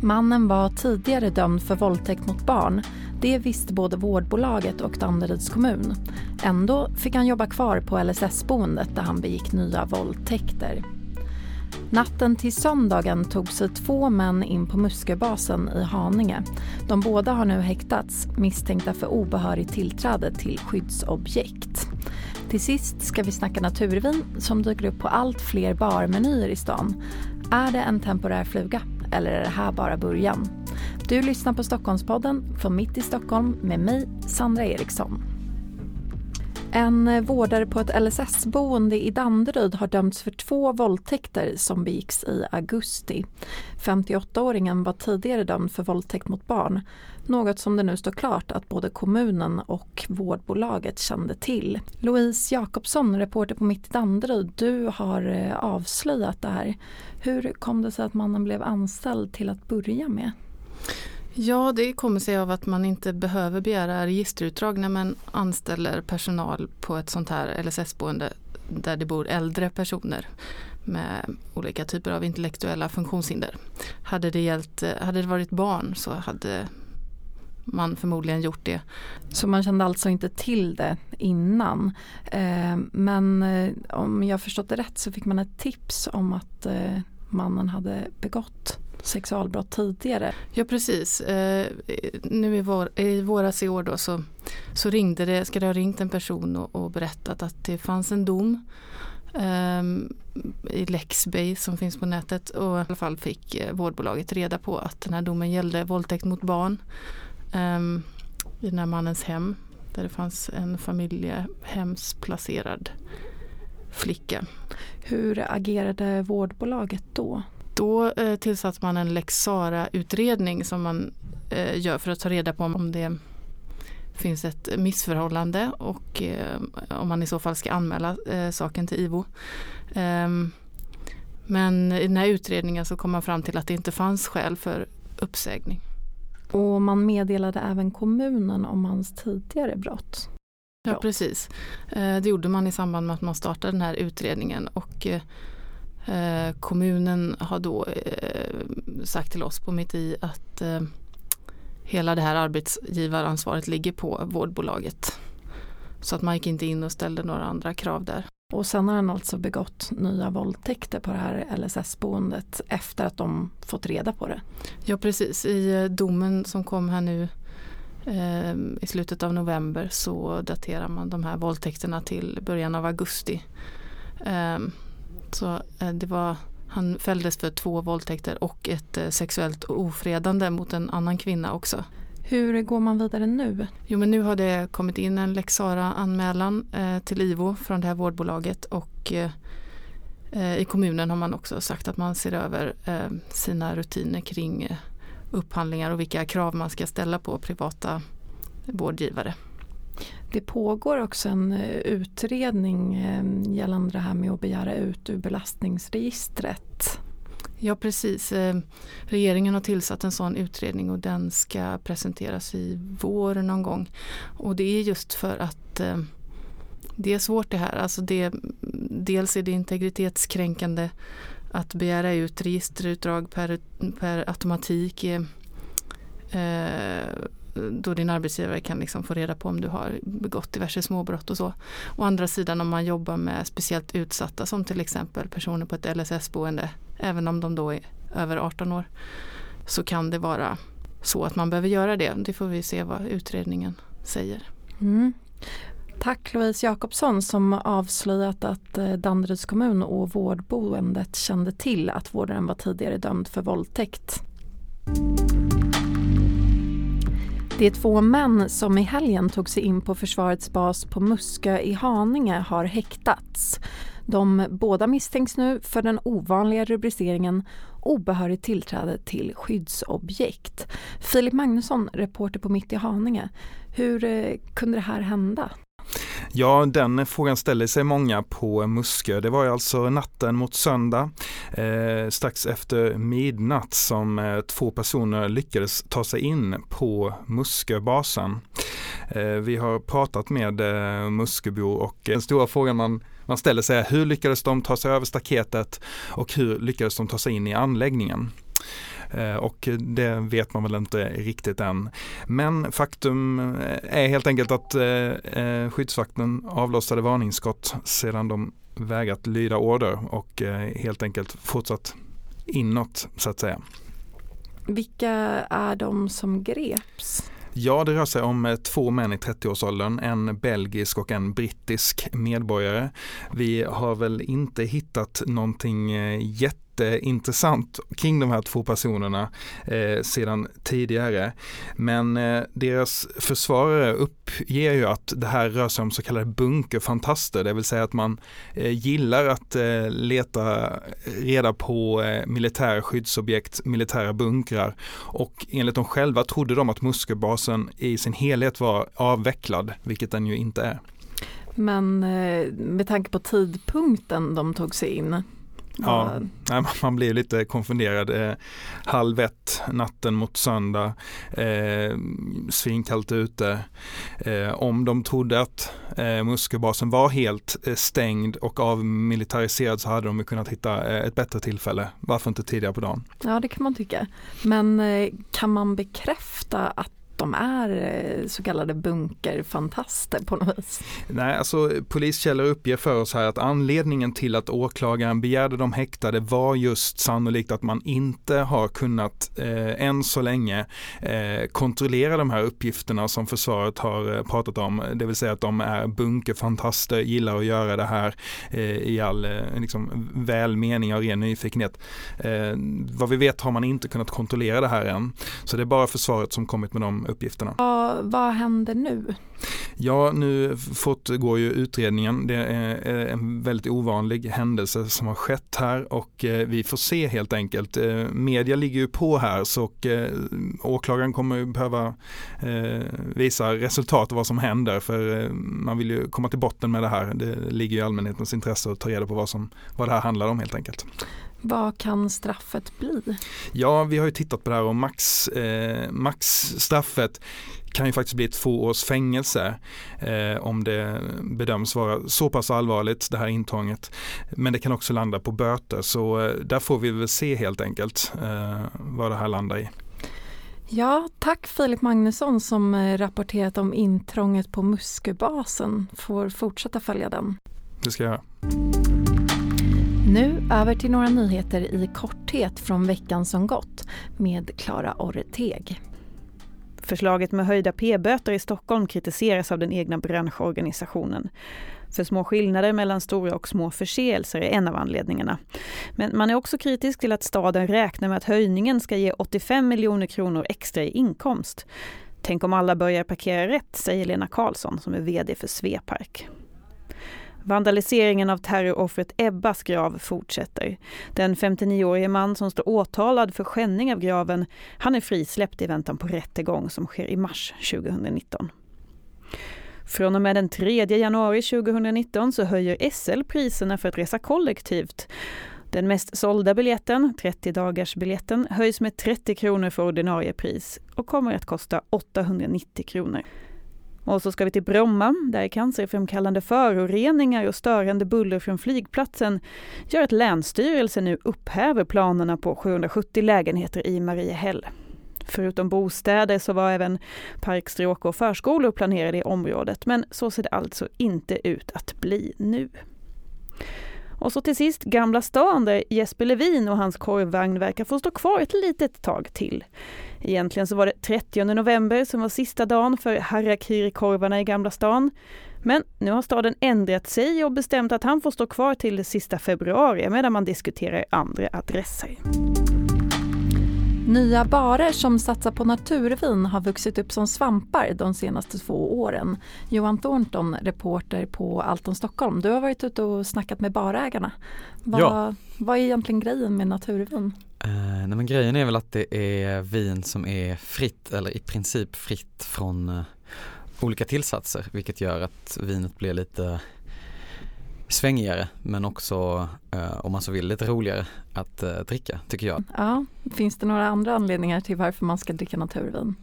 Mannen var tidigare dömd för våldtäkt mot barn. Det visste både vårdbolaget och Danderyds kommun. Ändå fick han jobba kvar på LSS-boendet där han begick nya våldtäkter. Natten till söndagen tog sig två män in på Musköbasen i Haninge. De båda har nu häktats misstänkta för obehörigt tillträde till skyddsobjekt. Till sist ska vi snacka naturvin som dyker upp på allt fler barmenyer i stan. Är det en temporär fluga eller är det här bara början? Du lyssnar på Stockholmspodden från mitt i Stockholm med mig, Sandra Eriksson. En vårdare på ett LSS-boende i Danderyd har dömts för två våldtäkter som begicks i augusti. 58-åringen var tidigare dömd för våldtäkt mot barn. Något som det nu står klart att både kommunen och vårdbolaget kände till. Louise Jakobsson, reporter på Mitt i Danderyd, du har eh, avslöjat det här. Hur kom det sig att mannen blev anställd till att börja med? Ja, det kommer sig av att man inte behöver begära registerutdrag när man anställer personal på ett sånt här LSS-boende där det bor äldre personer med olika typer av intellektuella funktionshinder. Hade det, gällt, eh, hade det varit barn så hade man förmodligen gjort det. Så man kände alltså inte till det innan. Eh, men eh, om jag förstått det rätt så fick man ett tips om att mannen hade begått sexualbrott tidigare. Ja precis. Eh, nu i, vår, i våras i år då så, så ringde det, ska det ha ringt en person och, och berättat att det fanns en dom eh, i Lexbay som finns på nätet och i alla fall fick eh, vårdbolaget reda på att den här domen gällde våldtäkt mot barn eh, i den här mannens hem där det fanns en familjehemsplacerad flicka. Hur agerade vårdbolaget då? Då eh, tillsatte man en lex Sara-utredning som man eh, gör för att ta reda på om det finns ett missförhållande och eh, om man i så fall ska anmäla eh, saken till IVO. Ehm, men i den här utredningen så kom man fram till att det inte fanns skäl för uppsägning. Och man meddelade även kommunen om hans tidigare brott? Ja precis. Eh, det gjorde man i samband med att man startade den här utredningen och eh, Eh, kommunen har då eh, sagt till oss på mitt i att eh, hela det här arbetsgivaransvaret ligger på vårdbolaget. Så att man gick inte in och ställde några andra krav där. Och sen har han alltså begått nya våldtäkter på det här LSS-boendet efter att de fått reda på det? Ja precis, i domen som kom här nu eh, i slutet av november så daterar man de här våldtäkterna till början av augusti. Så eh, det var, han fälldes för två våldtäkter och ett eh, sexuellt ofredande mot en annan kvinna också. Hur går man vidare nu? Jo men nu har det kommit in en lex anmälan eh, till IVO från det här vårdbolaget och i kommunen har man också sagt att man ser över sina rutiner kring upphandlingar och vilka krav man ska ställa på privata vårdgivare. Det pågår också en eh, utredning eh, gällande det här med att begära ut ur belastningsregistret. Ja precis. Eh, regeringen har tillsatt en sån utredning och den ska presenteras i vår någon gång. Och det är just för att det är svårt det här. Alltså det, dels är det integritetskränkande att begära ut registerutdrag per, per automatik. Eh, då din arbetsgivare kan liksom få reda på om du har begått diverse småbrott och så. Å andra sidan om man jobbar med speciellt utsatta som till exempel personer på ett LSS-boende, även om de då är över 18 år, så kan det vara så att man behöver göra det. Det får vi se vad utredningen säger. Mm. Tack Louise Jakobsson som avslöjat att eh, Danderyds kommun och vårdboendet kände till att vårdaren var tidigare dömd för våldtäkt. De två män som i helgen tog sig in på försvarets bas på Muskö i Haninge har häktats. De båda misstänks nu för den ovanliga rubriceringen obehörigt tillträde till skyddsobjekt. Filip Magnusson, reporter på Mitt i Haninge. Hur eh, kunde det här hända? Ja, den frågan ställer sig många på Muskö. Det var ju alltså natten mot söndag, eh, strax efter midnatt som eh, två personer lyckades ta sig in på Musköbasen. Eh, vi har pratat med eh, Musköbor och den stora frågan man man ställer sig är hur lyckades de ta sig över staketet och hur lyckades de ta sig in i anläggningen? Och det vet man väl inte riktigt än. Men faktum är helt enkelt att skyddsvakten avlossade varningsskott sedan de vägrat lyda order och helt enkelt fortsatt inåt så att säga. Vilka är de som greps? Ja, det rör sig om eh, två män i 30-årsåldern, en belgisk och en brittisk medborgare. Vi har väl inte hittat någonting eh, jätte jätteintressant kring de här två personerna eh, sedan tidigare. Men eh, deras försvarare uppger ju att det här rör sig om så kallade bunkerfantaster, det vill säga att man eh, gillar att eh, leta reda på eh, militära skyddsobjekt, militära bunkrar och enligt dem själva trodde de att Musköbasen i sin helhet var avvecklad, vilket den ju inte är. Men eh, med tanke på tidpunkten de tog sig in, Ja, man blir lite konfunderad. Eh, halv ett natten mot söndag, eh, svinkallt ute. Eh, om de trodde att eh, Musköbasen var helt eh, stängd och avmilitariserad så hade de kunnat hitta ett bättre tillfälle. Varför inte tidigare på dagen? Ja, det kan man tycka. Men kan man bekräfta att som är eh, så kallade bunkerfantaster på något vis? Nej, alltså poliskällor uppger för oss här att anledningen till att åklagaren begärde de häktade var just sannolikt att man inte har kunnat eh, än så länge eh, kontrollera de här uppgifterna som försvaret har eh, pratat om, det vill säga att de är bunkerfantaster, gillar att göra det här eh, i all eh, liksom, välmening och ren nyfikenhet. Eh, vad vi vet har man inte kunnat kontrollera det här än, så det är bara försvaret som kommit med de uppgifterna. Ja, vad händer nu? Ja, nu fortgår ju utredningen. Det är en väldigt ovanlig händelse som har skett här och eh, vi får se helt enkelt. Eh, media ligger ju på här så och eh, åklagaren kommer behöva visa resultat av vad som händer för man vill ju komma till botten med det här. Det ligger i allmänhetens intresse att ta reda på vad, som, vad det här handlar om helt enkelt. Vad kan straffet bli? Ja, vi har ju tittat på det här och max, eh, maxstraffet kan ju faktiskt bli två års fängelse eh, om det bedöms vara så pass allvarligt det här intrånget. Men det kan också landa på böter så eh, där får vi väl se helt enkelt eh, vad det här landar i. Ja, tack Filip Magnusson som eh, rapporterat om intrånget på Musköbasen. Får fortsätta följa den. Det ska jag göra. Nu över till några nyheter i korthet från veckan som gått med Klara Orreteg. Förslaget med höjda p-böter i Stockholm kritiseras av den egna branschorganisationen. För små skillnader mellan stora och små förseelser är en av anledningarna. Men man är också kritisk till att staden räknar med att höjningen ska ge 85 miljoner kronor extra i inkomst. Tänk om alla börjar parkera rätt, säger Lena Karlsson som är VD för Svepark. Vandaliseringen av terroroffret Ebbas grav fortsätter. Den 59-årige man som står åtalad för skändning av graven, han är frisläppt i väntan på rättegång som sker i mars 2019. Från och med den 3 januari 2019 så höjer SL priserna för att resa kollektivt. Den mest sålda biljetten, 30 dagars biljetten, höjs med 30 kronor för ordinarie pris och kommer att kosta 890 kronor. Och så ska vi till Bromma, där cancerframkallande föroreningar och störande buller från flygplatsen gör att Länsstyrelsen nu upphäver planerna på 770 lägenheter i Mariehäll. Förutom bostäder så var även parkstråk och förskolor planerade i området, men så ser det alltså inte ut att bli nu. Och så till sist Gamla stan där Jesper Levin och hans korvvagn verkar få stå kvar ett litet tag till. Egentligen så var det 30 november som var sista dagen för harakiri-korvarna i Gamla stan. Men nu har staden ändrat sig och bestämt att han får stå kvar till sista februari medan man diskuterar andra adresser. Nya barer som satsar på naturvin har vuxit upp som svampar de senaste två åren. Johan Thornton, reporter på Alton Stockholm. Du har varit ute och snackat med barägarna. Vad, ja. vad är egentligen grejen med naturvin? Uh, nej men grejen är väl att det är vin som är fritt eller i princip fritt från uh, olika tillsatser vilket gör att vinet blir lite svängigare men också uh, om man så vill lite roligare att dricka tycker jag. Ja, finns det några andra anledningar till varför man ska dricka naturvin?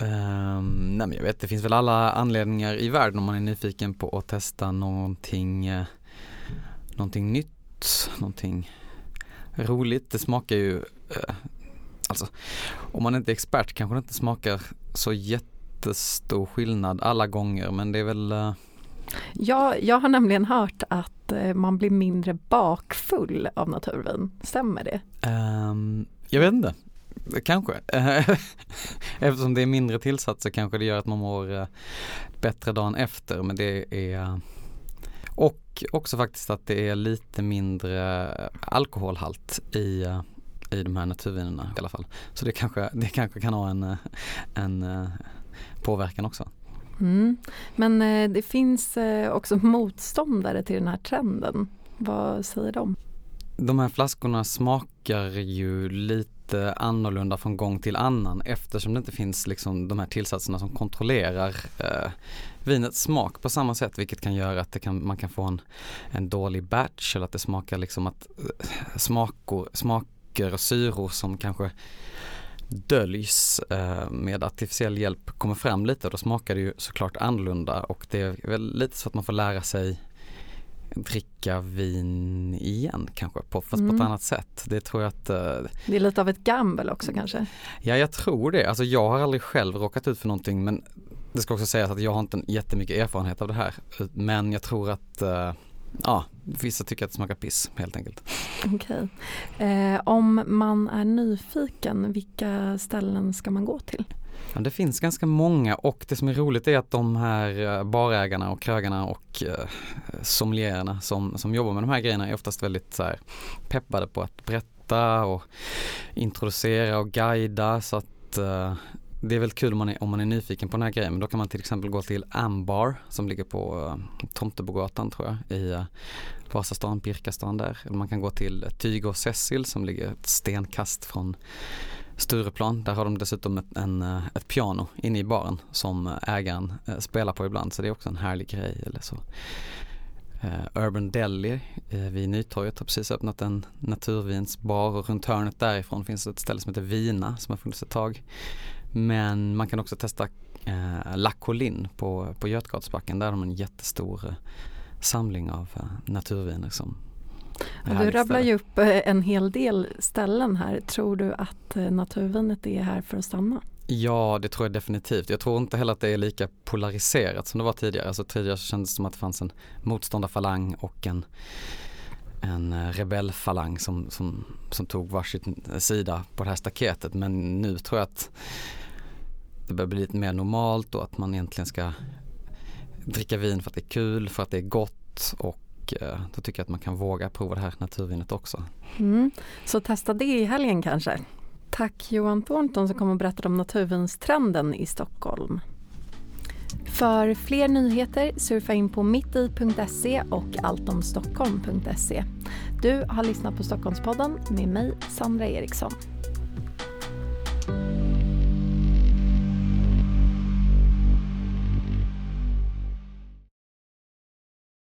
Um, nej men jag vet, det finns väl alla anledningar i världen om man är nyfiken på att testa någonting, någonting nytt, någonting roligt. Det smakar ju eh, alltså om man inte är expert kanske det inte smakar så jättestor skillnad alla gånger men det är väl uh... Ja, jag har nämligen hört att eh, man blir mindre bakfull av naturvin, stämmer det? Um, jag vet inte, Kanske. Eftersom det är mindre tillsatser kanske det gör att man mår eh, bättre dagen efter men det är och också faktiskt att det är lite mindre alkoholhalt i, eh, i de här naturvinerna i alla fall. Så det kanske, det kanske kan ha en, en påverkan också. Mm. Men eh, det finns eh, också motståndare till den här trenden. Vad säger de? De här flaskorna smakar ju lite annorlunda från gång till annan eftersom det inte finns liksom de här tillsatserna som kontrollerar eh, vinets smak på samma sätt vilket kan göra att kan, man kan få en, en dålig batch eller att det smakar liksom att eh, smakor, smaker och syror som kanske döljs eh, med artificiell hjälp kommer fram lite och då smakar det ju såklart annorlunda och det är väl lite så att man får lära sig dricka vin igen kanske, på, fast mm. på ett mm. annat sätt. Det tror jag att uh, Det är lite av ett gamble också kanske? Ja jag tror det, alltså jag har aldrig själv råkat ut för någonting men det ska också sägas att jag har inte jättemycket erfarenhet av det här men jag tror att uh, ja, vissa tycker att det smakar piss helt enkelt. Okej. Eh, om man är nyfiken, vilka ställen ska man gå till? Ja, det finns ganska många och det som är roligt är att de här eh, barägarna och krögarna och eh, sommeliererna som, som jobbar med de här grejerna är oftast väldigt så här, peppade på att berätta och introducera och guida så att eh, det är väldigt kul om man är, om man är nyfiken på den här grejen men då kan man till exempel gå till Ambar som ligger på uh, Tomtebogatan tror jag i uh, Vasastan, Birkastan där. Eller man kan gå till Tyg och Cecil som ligger ett stenkast från Stureplan. Där har de dessutom ett, en, eh, ett piano inne i baren som ägaren uh, spelar på ibland så det är också en härlig grej eller så. Urban Deli vid Nytorget har precis öppnat en naturvinsbar och runt hörnet därifrån finns ett ställe som heter Vina som har funnits ett tag. Men man kan också testa eh, La Colline på, på Götgatsbacken. Där har de en jättestor eh, samling av eh, naturviner som du rabblar ju upp eh, en hel del ställen här. Tror du att naturvinet är här för att stanna? Ja, det tror jag definitivt. Jag tror inte heller att det är lika polariserat som det var tidigare. Alltså tidigare kändes det som att det fanns en motståndarfalang och en, en rebellfalang som, som, som tog varsin sida på det här staketet. Men nu tror jag att det börjar bli lite mer normalt och att man egentligen ska dricka vin för att det är kul, för att det är gott och eh, då tycker jag att man kan våga prova det här naturvinet också. Mm. Så testa det i helgen kanske. Tack Johan Thornton som kom och berättade om naturvinstrenden i Stockholm. För fler nyheter surfa in på mitti.se och alltomstockholm.se. Du har lyssnat på Stockholmspodden med mig Sandra Eriksson.